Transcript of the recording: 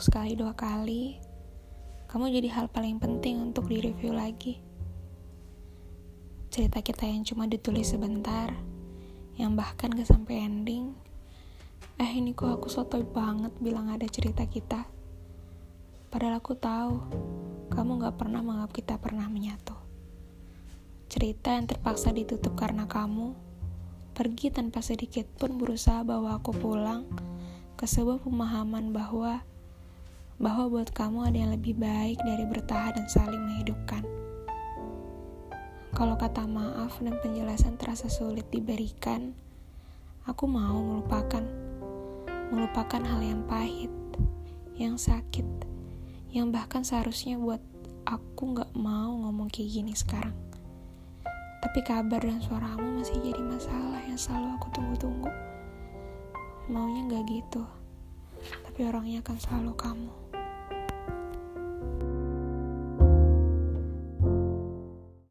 untuk sekali dua kali, kamu jadi hal paling penting untuk direview lagi. Cerita kita yang cuma ditulis sebentar, yang bahkan gak sampai ending. Eh ini kok aku sotoy banget bilang ada cerita kita. Padahal aku tahu, kamu gak pernah menganggap kita pernah menyatu. Cerita yang terpaksa ditutup karena kamu, pergi tanpa sedikit pun berusaha bawa aku pulang ke sebuah pemahaman bahwa bahwa buat kamu ada yang lebih baik dari bertahan dan saling menghidupkan. Kalau kata maaf dan penjelasan terasa sulit diberikan, aku mau melupakan. Melupakan hal yang pahit, yang sakit, yang bahkan seharusnya buat aku gak mau ngomong kayak gini sekarang. Tapi kabar dan suaramu masih jadi masalah yang selalu aku tunggu-tunggu. Maunya gak gitu, tapi orangnya akan selalu kamu.